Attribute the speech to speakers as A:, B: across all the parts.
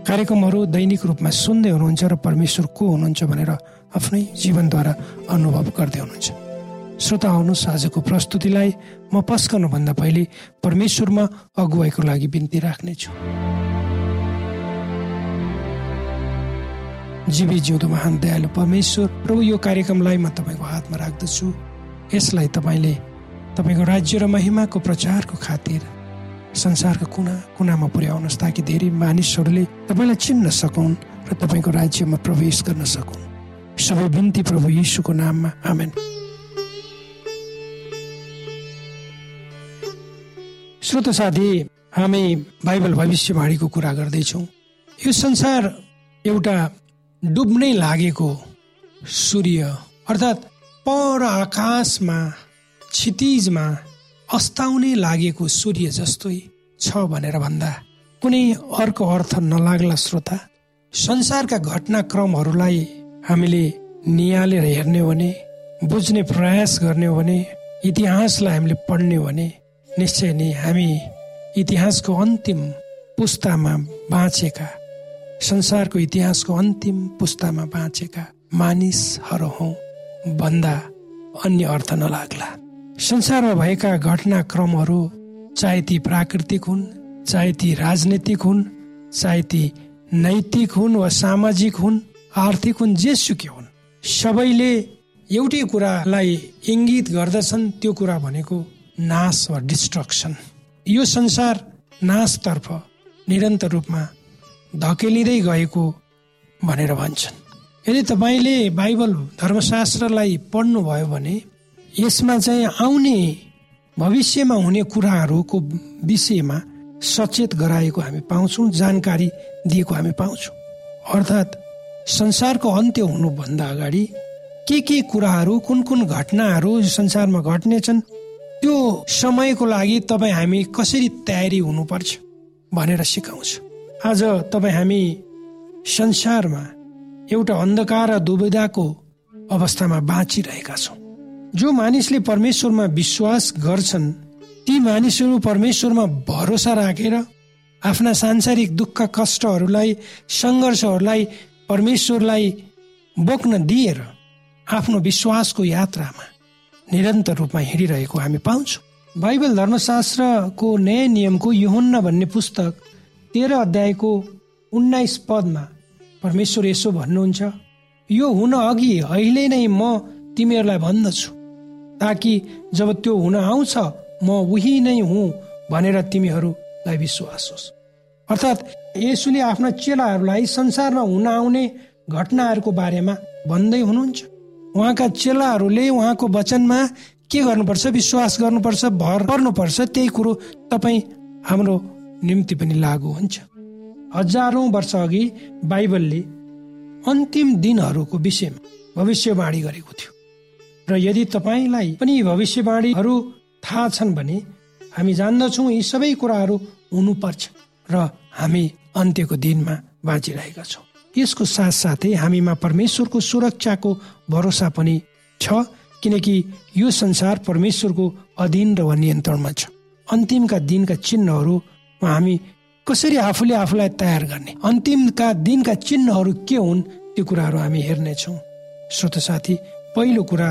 A: कार्यक्रमहरू दैनिक रूपमा सुन्दै हुनुहुन्छ र परमेश्वर को हुनुहुन्छ भनेर आफ्नै जीवनद्वारा अनुभव गर्दै हुनुहुन्छ। श्रोता आउनुहोस् आजको प्रस्तुतिलाई म पस्कनुभन्दा पहिले परमेश्वरमा अगुवाईको लागि बिन्ती राख्नेछु। जीवी जिउँदो महान दयालु परमेश्वर प्रभु यो कार्यक्रमलाई म तपाईँको हातमा राख्दछु। यसलाई तपाईँले तपाईँको राज्य र महिमाको प्रचारको खातिर संसारका कुना कुनामा पुर्याउनुहोस् ताकि धेरै मानिसहरूले तपाईँलाई चिन्न सकुन् र तपाईँको राज्यमा प्रवेश गर्न सकुन्। सबै बिन्ती प्रभु यीशुको नाममा आमेन। श्रोत साथी हामी बाइबल भविष्यवाणीको कुरा गर्दैछौँ। यो संसार एउटा डुब्नै लागेको सूर्य अर्थात् पर आकाशमा क्षितिजमा अस्ताउनै लागेको सूर्य जस्तै छ भनेर भन्दा कुनै अर्को अर्थ नलाग्ला श्रोता संसारका घटनाक्रमहरूलाई हामीले निहालेर हेर्ने भने बुझ्ने प्रयास गर्ने हो भने इतिहासलाई हामीले पढ्ने हो भने निश्चय नै हामी इतिहासको अन्तिम पुस्तामा बाँचेका संसारको इतिहासको अन्तिम पुस्तामा बाँचेका मानिसहरू हौ भन्दा अन्य अर्थ नलाग्ला। संसारमा भएका घटनाक्रमहरू चाहे ती प्राकृतिक हुन् चाहे ती राजनैतिक हुन् चाहे ती नैतिक हुन् वा सामाजिक हुन् आर्थिक हुन् जेसुकै हुन् सबैले एउटै कुरालाई इङ्गित गर्दछन् त्यो कुरा भनेको नाश वा डिस्ट्रक्सन। यो संसार नाशतर्फ निरन्तर रूपमा धकेलिँदै गएको भनेर भन्छन्। यदि तपाईँले बाइबल धर्मशास्त्रलाई पढ्नुभयो भने यसमा चाहिँ आउने भविष्यमा हुने कुराहरूको विषयमा सचेत गराएको हामी पाउँछौँ जानकारी दिएको हामी पाउँछौँ। अर्थात् संसारको अन्त्य हुनुभन्दा अगाडि के के कुराहरू कुन कुन घटनाहरू संसारमा घट्नेछन् त्यो समयको लागि तपाईँ हामी कसरी तयारी हुनुपर्छ भनेर सिकाउँछ। आज तपाईँ हामी संसारमा एउटा अन्धकार र दुविधाको अवस्थामा बाँचिरहेका छौँ। जो मानिसले परमेश्वरमा विश्वास गर्छन् ती मानिसहरू परमेश्वरमा भरोसा राखेर आफ्ना सांसारिक दुःख कष्टहरूलाई सङ्घर्षहरूलाई परमेश्वरलाई बोक्न दिएर आफ्नो विश्वासको यात्रामा निरन्तर रूपमा हिँडिरहेको हामी पाउँछौँ। बाइबल धर्मशास्त्रको नयाँ नियमको युहन्न भन्ने पुस्तक तेह्र अध्यायको उन्नाइस पदमा परमेश्वर यसो भन्नुहुन्छ यो हुन अघि अहिले नै म तिमीहरूलाई भन्दछु। ताकि जब त्यो हुन आउँछ म उही नै हुँ भनेर तिमीहरूलाई विश्वास होस्। अर्थात् यसुले आफ्ना चेलाहरूलाई संसारमा हुन आउने घटनाहरूको बारेमा भन्दै हुनुहुन्छ। उहाँका चेलाहरूले उहाँको वचनमा के गर्नुपर्छ विश्वास गर्नुपर्छ भर पर्नुपर्छ त्यही कुरो तपाईँ हाम्रो निम्ति पनि लागु हुन्छ। हजारौँ वर्ष अघि बाइबलले अन्तिम दिनहरूको विषयमा भविष्यवाणी गरेको थियो। र यदि तपाईँलाई पनि भविष्यवाणीहरू थाहा छन् भने हामी जान्दछौँ यी सबै कुराहरू हुनुपर्छ र हामी अन्त्यको दिनमा बाँचिरहेका छौँ। यसको साथसाथै हामीमा परमेश्वरको सुरक्षाको भरोसा पनि छ किनकि यो संसार परमेश्वरको अधीन र नियन्त्रणमा छ। अन्तिमका दिनका चिन्हहरूमा हामी कसरी आफूले आफूलाई तयार गर्ने? अन्तिमका दिनका चिन्हहरू के हुन्? त्यो कुराहरू हामी हेर्नेछौँ। श्रोत साथी पहिलो कुरा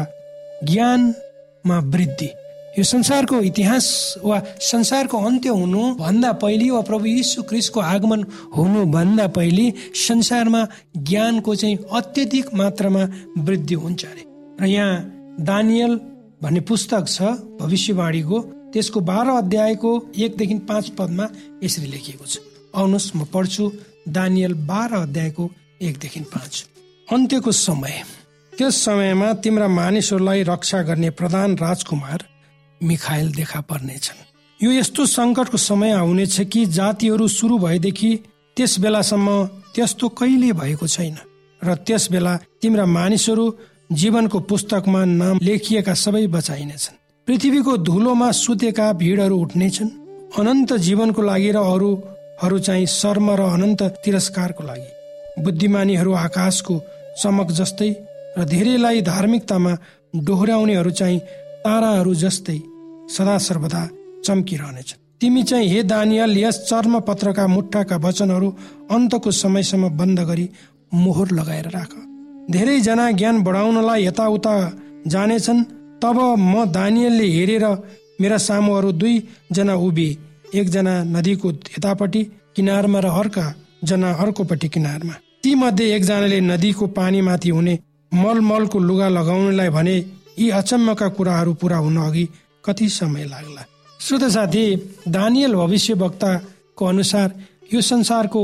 A: ज्ञानमा वृद्धि। यो संसारको इतिहास वा संसारको अन्त्य हुनु भन्दा पहिले वा प्रभु यीशु क्रिस्टको आगमन हुनु भन्दा पहिले संसारमा ज्ञानको चाहिँ अत्यधिक मात्रामा वृद्धि हुन्छ अरे। र यहाँ दानियल भन्ने पुस्तक छ भविष्यवाणीको त्यसको बाह्र अध्यायको एकदेखि पाँच पदमा यसरी लेखिएको छ। आउनुहोस् म पढ्छु दानियल बाह्र अध्यायको एकदेखि पाँच। अन्त्यको समय। त्यस समयमा तिम्रा मानिसहरूलाई रक्षा गर्ने प्रधान राजकुमार मिखाइल देखा पर्नेछन्। यो यस्तो सङ्कटको समय आउनेछ कि जातिहरू सुरु भएदेखि त्यस बेलासम्म त्यस्तो कहिले भएको छैन। र त्यस बेला तिम्रा मानिसहरू जीवनको पुस्तकमा नाम लेखिएका सबै बचाइनेछन्। पृथ्वीको धुलोमा सुतेका भिडहरू उठ्नेछन्। अनन्त जीवनको लागि र अरूहरू चाहिँ शर्म र अनन्त तिरस्कारको लागि। बुद्धिमानीहरू आकाशको चमक जस्तै र धेरैलाई धार्मिकतामा डोहोऱ्याउनेहरू चाहिँ ताराहरू जस्तै सदा सर्वदा चम्किरहनेछन् तिमी चाहिँ हे दानियल यस चर्म पत्रका मुठाका वचनहरू अन्तको समयसम्म बन्द गरी मोहर लगाएर राख। धेरैजना ज्ञान बढाउनलाई यताउता जानेछन् तब म दानियलले हेरेर मेरा सामुहरू दुईजना उभिए एकजना नदीको यतापट्टि किनारमा र अर्का जना अर्कोपट्टि किनारमा। ती मध्ये एकजनाले नदीको पानीमाथि हुने मलमलको लुगा लगाउनलाई भने यी अचम्मका कुराहरू पुरा हुन अघि कति समय लाग्ला। श्रोत साथी दानियल भविष्य वक्ताको अनुसार यो संसारको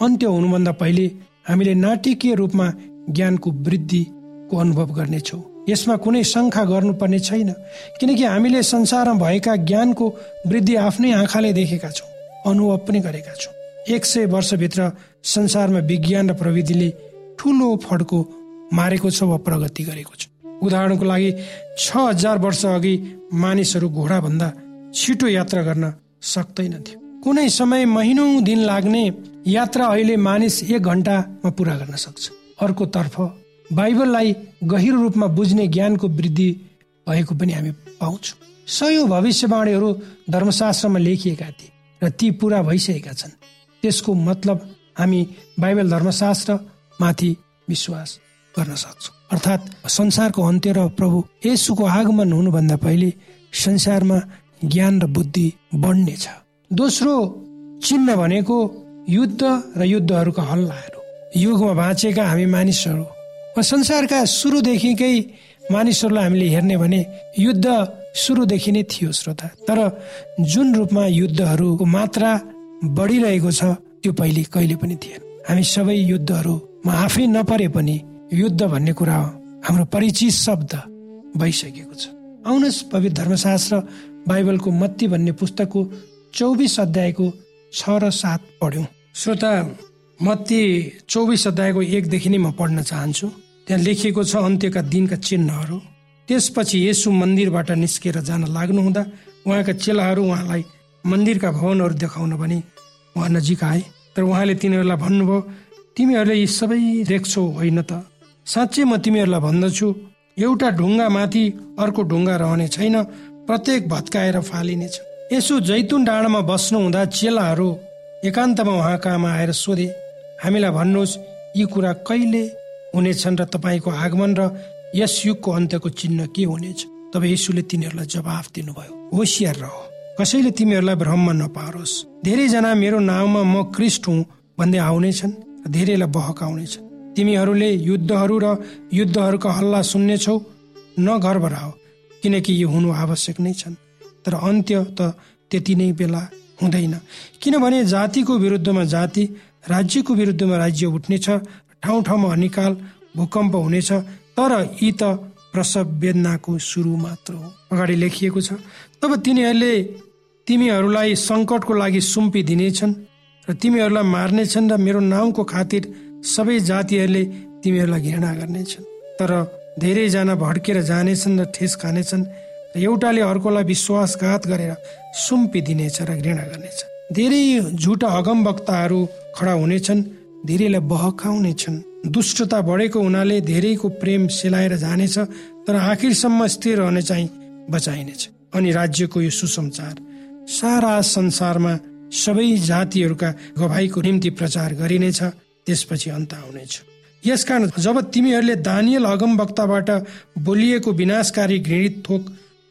A: अन्त्य हुनुभन्दा पहिले हामीले नाटकीय रूपमा ज्ञानको वृद्धिको अनुभव गर्नेछौँ। यसमा कुनै शङ्का गर्नुपर्ने छैन किनकि हामीले संसारमा भएका ज्ञानको वृद्धि आफ्नै आँखाले देखेका छौँ अनुभव पनि गरेका छौँ। एक सय वर्षभित्र संसारमा विज्ञान र प्रविधिले ठुलो फड्को मारेको छ वा प्रगति गरेको छ। उदाहरणको लागि छ हजार वर्ष अघि मानिसहरू घोडाभन्दा छिटो यात्रा गर्न सक्दैनथ्यो कुनै समय महिनौ दिन लाग्ने यात्रा अहिले मानिस एक घन्टामा पुरा गर्न सक्छ। अर्कोतर्फ बाइबललाई गहिरो रूपमा बुझ्ने ज्ञानको वृद्धि भएको पनि हामी पाउँछौँ। सयौँ भविष्यवाणीहरू धर्मशास्त्रमा लेखिएका थिए र ती पुरा भइसकेका छन्। त्यसको मतलब हामी बाइबल धर्मशास्त्र माथि विश्वास गर्न सक्छौँ। अर्थात् संसारको अन्त्य र प्रभु यसुको आगमन हुनुभन्दा पहिले संसारमा ज्ञान र बुद्धि बढ्नेछ। दोस्रो चिन्ह भनेको युद्ध र युद्धहरूका हल्लाहरू। युगमा बाँचेका हामी मानिसहरू वा संसारका सुरुदेखिकै मानिसहरूलाई हामीले हेर्ने भने युद्ध सुरुदेखि नै थियो श्रोता। तर जुन रूपमा युद्धहरूको मात्रा बढिरहेको छ त्यो पहिले कहिले पनि थिएन। हामी सबै युद्धहरूमा आफै नपरे पनि युद्ध भन्ने कुरा हाम्रो परिचित शब्द भइसकेको छ। आउनुहोस् पवित्र धर्मशास्त्र बाइबलको मत्ती भन्ने पुस्तकको चौबिस अध्यायको छ र सात पढ्यौँ। श्रोता मत्ती चौबिस अध्यायको एकदेखि नै म पढ्न चाहन्छु। त्यहाँ लेखिएको छ अन्त्यका दिनका चिन्हहरू। त्यसपछि यसु मन्दिरबाट निस्केर जान लाग्नुहुँदा उहाँका चेलाहरू उहाँलाई मन्दिरका भवनहरू देखाउन पनि उहाँ नजिक आए तर उहाँले तिनीहरूलाई भन्नुभयो तिमीहरूले यी सबै देख्छौ होइन त? साँच्चै म तिमीहरूलाई भन्दछु एउटा ढुङ्गा माथि अर्को ढुङ्गा रहने छैन प्रत्येक भत्काएर फालिनेछ। यसो जैतुन डाँडामा बस्नु हुँदा चेलाहरू एकान्तमा उहाँकामा आएर सोधे हामीलाई भन्नुहोस् यी कुरा कहिले हुनेछन् र तपाईँको आगमन र यस युगको अन्त्यको चिन्ह के हुनेछ? तब यसुले तिनीहरूलाई जवाफ दिनुभयो होसियार रह कसैले तिमीहरूलाई भ्रममा नपारोस्। धेरैजना मेरो नाउँमा म क्रिस्ट हुँ भन्दै आउनेछन् धेरैलाई बहकाउनेछन्। तिमीहरूले युद्धहरू र युद्धहरूका हल्ला सुन्नेछौ न घरबराओ किनकि यो हुनु आवश्यक नै छन्। तर अन्त्य त त्यति नै बेला हुँदैन। किनभने जातिको विरुद्धमा जाति राज्यको विरुद्धमा राज्य उठ्नेछ ठाउँ ठाउँमा अनिकाल भूकम्प हुनेछ तर यी त प्रसव वेदनाको सुरु मात्र हो। अगाडि लेखिएको छ तब तिनीहरूले तिमीहरूलाई सङ्कटको लागि सुम्पिदिनेछन् र तिमीहरूलाई मार्नेछन् र मेरो नाउँको खातिर सबै जातिहरूले तिमीहरूलाई घृणा गर्नेछन्। तर धेरैजना भड्केर जानेछन् र ठेस खानेछन् र एउटाले अर्कोलाई विश्वासघात गरेर सुम्पिदिनेछ र घृणा गर्नेछ। धेरै झुटा अगमवक्ताहरू खडा हुनेछन् धेरैलाई बहकाउनेछन्। दुष्टता बढेको हुनाले धेरैको प्रेम सेलाएर जानेछ तर आखिरसम्म स्थिर रहने चाहिँ बचाइनेछ। अनि राज्यको यो सुसमाचार सारा संसारमा सबै जातिहरूका गवाईको निम्ति प्रचार गरिनेछ। त्यसपछि अन्त आउनेछ। यसकारण जब तिमीहरूले दानियल अगम वक्ताबाट बोलिएको विनाशकारी घृणित थोक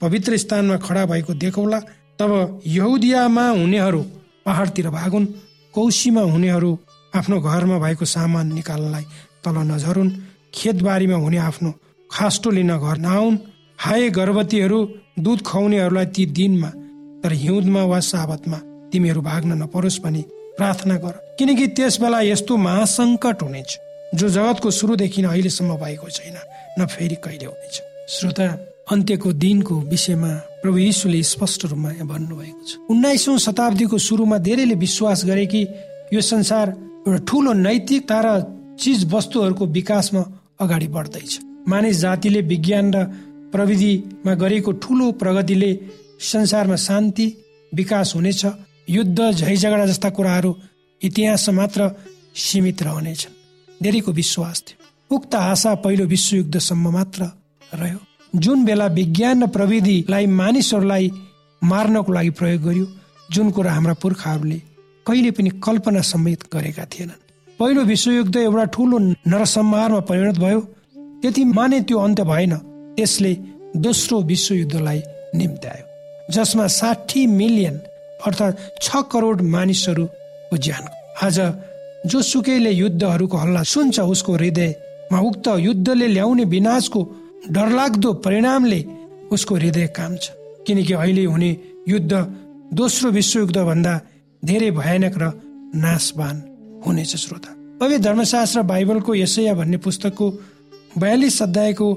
A: पवित्र स्थानमा खडा भएको देखौला तब यहुदियामा हुनेहरू पहाडतिर भागुन् कौशीमा हुनेहरू आफ्नो घरमा भएको सामान निकाल्नलाई तल नझरुन् खेतबारीमा हुने आफ्नो खास्टो लिन घर नआउन्। हाय गर्भवतीहरू दुध खुवाउनेहरूलाई ती दिनमा तर हिउँदमा वा साबतमा तिमीहरू भाग्न नपरोस् भनी प्रार्थना गर। किनकि त्यस बेला यस्तो महासङ्कट हुनेछ जो जगतको सुरुदेखि अहिलेसम्म भएको छैन न फेरि कहिले हुनेछ। श्रोता अन्त्यको दिनको विषयमा प्रभु यीशुले स्पष्ट रूपमा यहाँ भन्नुभएको छ। उन्नाइसौँ शताब्दीको सुरुमा धेरैले विश्वास गरे कि यो संसार एउटा ठुलो नैतिकता र चिज वस्तुहरूको विकासमा अगाडि बढ्दैछ। मानिस जातिले विज्ञान र प्रविधिमा गरेको ठुलो प्रगतिले संसारमा शान्ति विकास हुनेछ युद्ध झैझगडा जस्ता कुराहरू इतिहासमा मात्र सीमित रहनेछन्। धेरैको विश्वास थियो। उक्त आशा पहिलो विश्वयुद्धसम्म मात्र रह्यो। जुन बेला विज्ञान र प्रविधिलाई मानिसहरूलाई मार्नको लागि प्रयोग गरियो जुन कुरा हाम्रा पुर्खाहरूले कहिले पनि कल्पना समेत गरेका थिएनन्। पहिलो विश्वयुद्ध एउटा ठुलो नरसंहारमा परिणत भयो। त्यति माने त्यो अन्त्य भएन। त्यसले दोस्रो विश्वयुद्धलाई निम्त्यायो। जसमा साठी मिलियन अर्थात् छ करोड मानिसहरूको ज्यान आज जोसुकैले युद्धहरूको हल्ला सुन्छ उसको हृदयमा उक्त युद्धले ल्याउने विनाशको डरलाग्दो परिणामले उसको हृदय काम छ किनकि अहिले हुने युद्ध दोस्रो विश्वयुद्ध भन्दा धेरै भयानक र नाशवान हुनेछ श्रोता। पवित्र धर्मशास्त्र बाइबलको यसैया भन्ने पुस्तकको बयालिस अध्यायको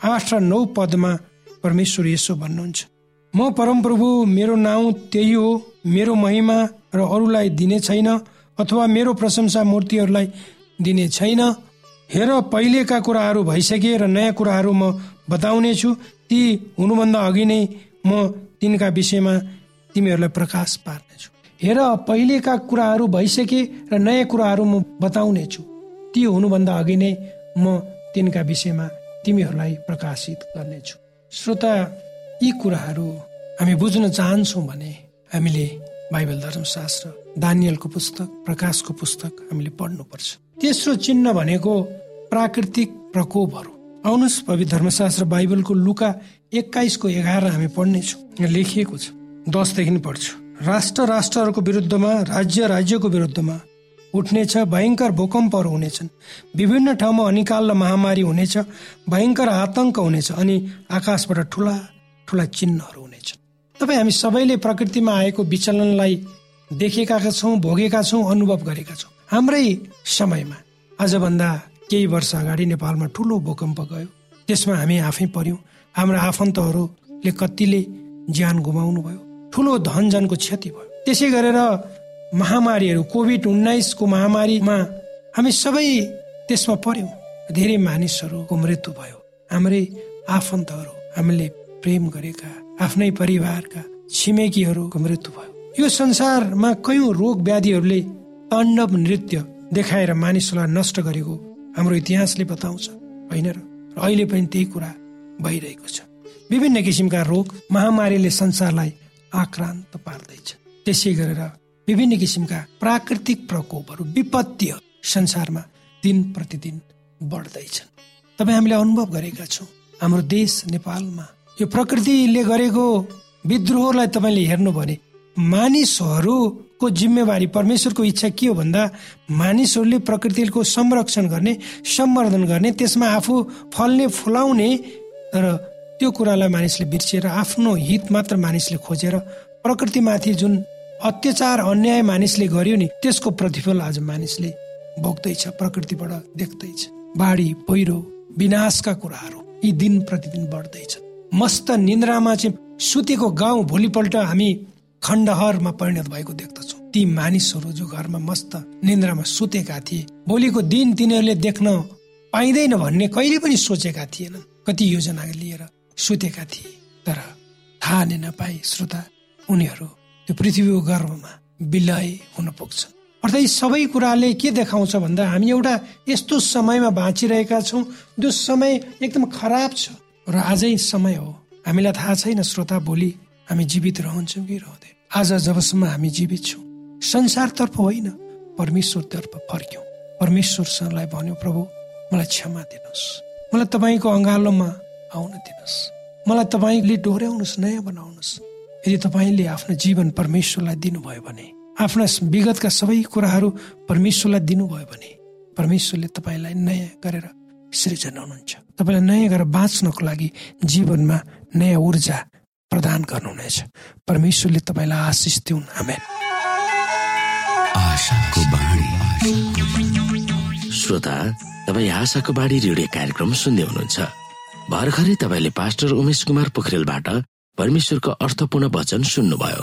A: आठ र नौ पदमा परमेश्वर यसो भन्नुहुन्छ। म परमप्रभु मेरो नाउँ त्यही हो। मेरो महिमा र अरूलाई दिने छैन अथवा मेरो प्रशंसा मूर्तिहरूलाई दिने छैन। हेर पहिलेका कुराहरू भइसके र नयाँ कुराहरू म बताउने छु ती हुनुभन्दा अघि नै म तिनका विषयमा तिमीहरूलाई प्रकाश पार्नेछु। हेर पहिलेका कुराहरू भइसके र नयाँ कुराहरू म बताउने छु ती हुनुभन्दा अघि नै म तिनका विषयमा तिमीहरूलाई प्रकाशित गर्नेछु। श्रोता यी कुराहरू हामी बुझ्न चाहन्छौँ भने हामीले बाइबल धर्मशास्त्र दानियलको पुस्तक प्रकाशको पुस्तक हामीले पढ्नुपर्छ। तेस्रो चिन्ह भनेको प्राकृतिक प्रकोपहरू। आउनुहोस् पवित्र धर्मशास्त्र बाइबलको लुका एक्काइसको एघार हामी पढ्नेछौँ। लेखिएको छ। दसदेखि पढ्छु। राष्ट्र राष्ट्रहरूको विरुद्धमा राज्य राज्यको विरुद्धमा उठ्नेछ भयङ्कर भूकम्पहरू हुनेछन्। विभिन्न ठाउँमा अनिकाल र महामारी हुनेछ भयङ्कर आतंक हुनेछ अनि आकाशबाट ठुला ठुला चिन्हहरू हुनेछन् तपाईँ हामी सबैले प्रकृतिमा आएको विचलनलाई देखेका छौँ भोगेका छौँ अनुभव गरेका छौँ। हाम्रै समयमा आजभन्दा केही वर्ष अगाडि नेपालमा ठुलो भूकम्प गयो। त्यसमा हामी आफै पर्यौँ। हाम्रा आफन्तहरूले कतिले ज्यान गुमाउनु भयो ठुलो धनजनको क्षति भयो। त्यसै गरेर महामारीहरू कोभिड उन्नाइसको महामारीमा हामी सबै त्यसमा पर्यौँ। धेरै मानिसहरूको मृत्यु भयो। हाम्रै आफन्तहरू हामीले प्रेम गरेका आफ्नै परिवारका छिमेकीहरूको मृत्यु भयो। यो संसारमा कयौँ रोग व्याधिहरूले ताण्डव नृत्य देखाएर मानिसलाई नष्ट गरेको हाम्रो इतिहासले बताउँछ। होइन र? अहिले पनि त्यही कुरा भइरहेको छ। विभिन्न किसिमका रोग महामारीले संसारलाई आक्रान्त पार्दैछ। त्यसै गरेर विभिन्न किसिमका प्राकृतिक प्रकोपहरू विपत्तिहरू संसारमा दिन प्रतिदिन बढ्दैछन्। तपाईँ हामीले अनुभव गरेका छौँ। हाम्रो देश नेपालमा यो प्रकृतिले गरेको विद्रोहलाई तपाईँले हेर्नु भने मानिसहरूको जिम्मेवारी परमेश्वरको इच्छा के हो भन्दा मानिसहरूले प्रकृतिको संरक्षण गर्ने सम्वर्धन गर्ने त्यसमा आफू फल्ने फुलाउने र त्यो कुरालाई मानिसले बिर्सिएर आफ्नो हित मात्र मानिसले खोजेर प्रकृतिमाथि जुन अत्याचार अन्याय मानिसले गर्यो नि त्यसको प्रतिफल आज मानिसले भोग्दैछ प्रकृतिबाट देख्दैछ। बाढी पहिरो विनाशका कुराहरू यी दिन प्रतिदिन बढ्दैछ। मस्त निन्द्रामा चाहिँ सुतेको गाउँ भोलिपल्ट हामी खण्डहरमा परिणत भएको देख्दछौ। ती मानिसहरू जो घरमा मस्त निन्द्रामा सुतेका थिए भोलिको दिन तिनीहरूले देख्न पाइँदैन भन्ने कहिले पनि सोचेका थिएनन्। कति योजना लिएर सुतेका थिए तर थाहा नै नपाए श्रोता उनीहरू त्यो पृथ्वीको गर्भमा विलय हुन पुग्छ। अर्थात् यी सबै कुराले के देखाउँछ भन्दा हामी एउटा यस्तो समयमा बाँचिरहेका छौँ जो समय एकदम खराब छ। र आजै समय हो। हामीलाई थाहा छैन श्रोता भोलि हामी जीवित रहन्छौँ कि रहँदैन। आज जबसम्म हामी जीवित छौँ संसारतर्फ होइन परमेश्वरतर्फ फर्क्यौँ। परमेश्वरसँगलाई भन्यो प्रभु मलाई क्षमा दिनुहोस्। मलाई तपाईँको अँगालोमा आउन दिनुहोस्। मलाई तपाईँले डोर्याउनुहोस् नयाँ बनाउनुहोस्। यदि तपाईँले आफ्नो जीवन परमेश्वरलाई दिनुभयो भने आफ्ना विगतका सबै कुराहरू परमेश्वरलाई दिनुभयो भने परमेश्वरले तपाईँलाई नयाँ गरेर सृजना हुनुहुन्छ। तपाईँलाई नयाँ गरेर बाँच्नको लागि जीवनमा नयाँ ऊर्जा प्रदान गर्नुहुनेछ। परमेश्वरले तपाईँलाई आशिष दिउन्। हमेन
B: श्रोता तपाईँ आशाको बाढी रेडियो कार्यक्रम सुन्दै हुनुहुन्छ। भर्खरै तपाईँले पास्टर उमेश कुमार पोखरेलबाट परमेश्वरको अर्थपूर्ण वचन सुन्नुभयो।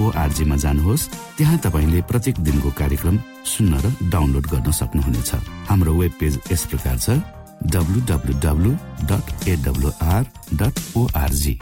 C: ओआरजीमा जानुहोस्। त्यहाँ तपाईँले प्रत्येक दिनको कार्यक्रम सुन्न र डाउनलोड गर्न सक्नुहुनेछ। हाम्रो वेब पेज यस प्रकार छ W dot AWR dot ORG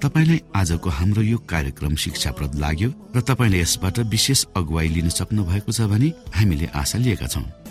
C: तपाईँलाई आजको हाम्रो यो कार्यक्रम शिक्षाप्रद लाग्यो र तपाईँले यसबाट विशेष अगुवाई लिन सक्नु भएको छ भने हामीले आशा लिएका छौँ।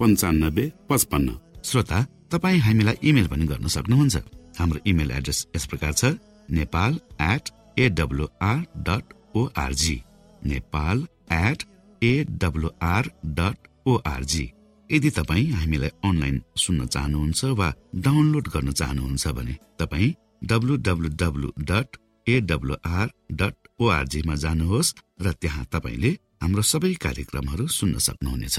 D: पन्चानब्बे पचपन्न। श्रोता तपाईँ हामीलाई इमेल पनि गर्न सक्नुहुन्छ। हाम्रो इमेल एड्रेस यस प्रकार छ Nepal at AWR dot ORG Nepal at AWR dot ORG यदि तपाईँ हामीलाई अनलाइन सुन्न चाहनुहुन्छ वा डाउनलोड गर्न चाहनुहुन्छ भने तपाईँ W W W dot AWR dot ओआरजीमा जानुहोस् र त्यहाँ तपाईँले हाम्रो सबै कार्यक्रमहरू सुन्न सक्नुहुनेछ।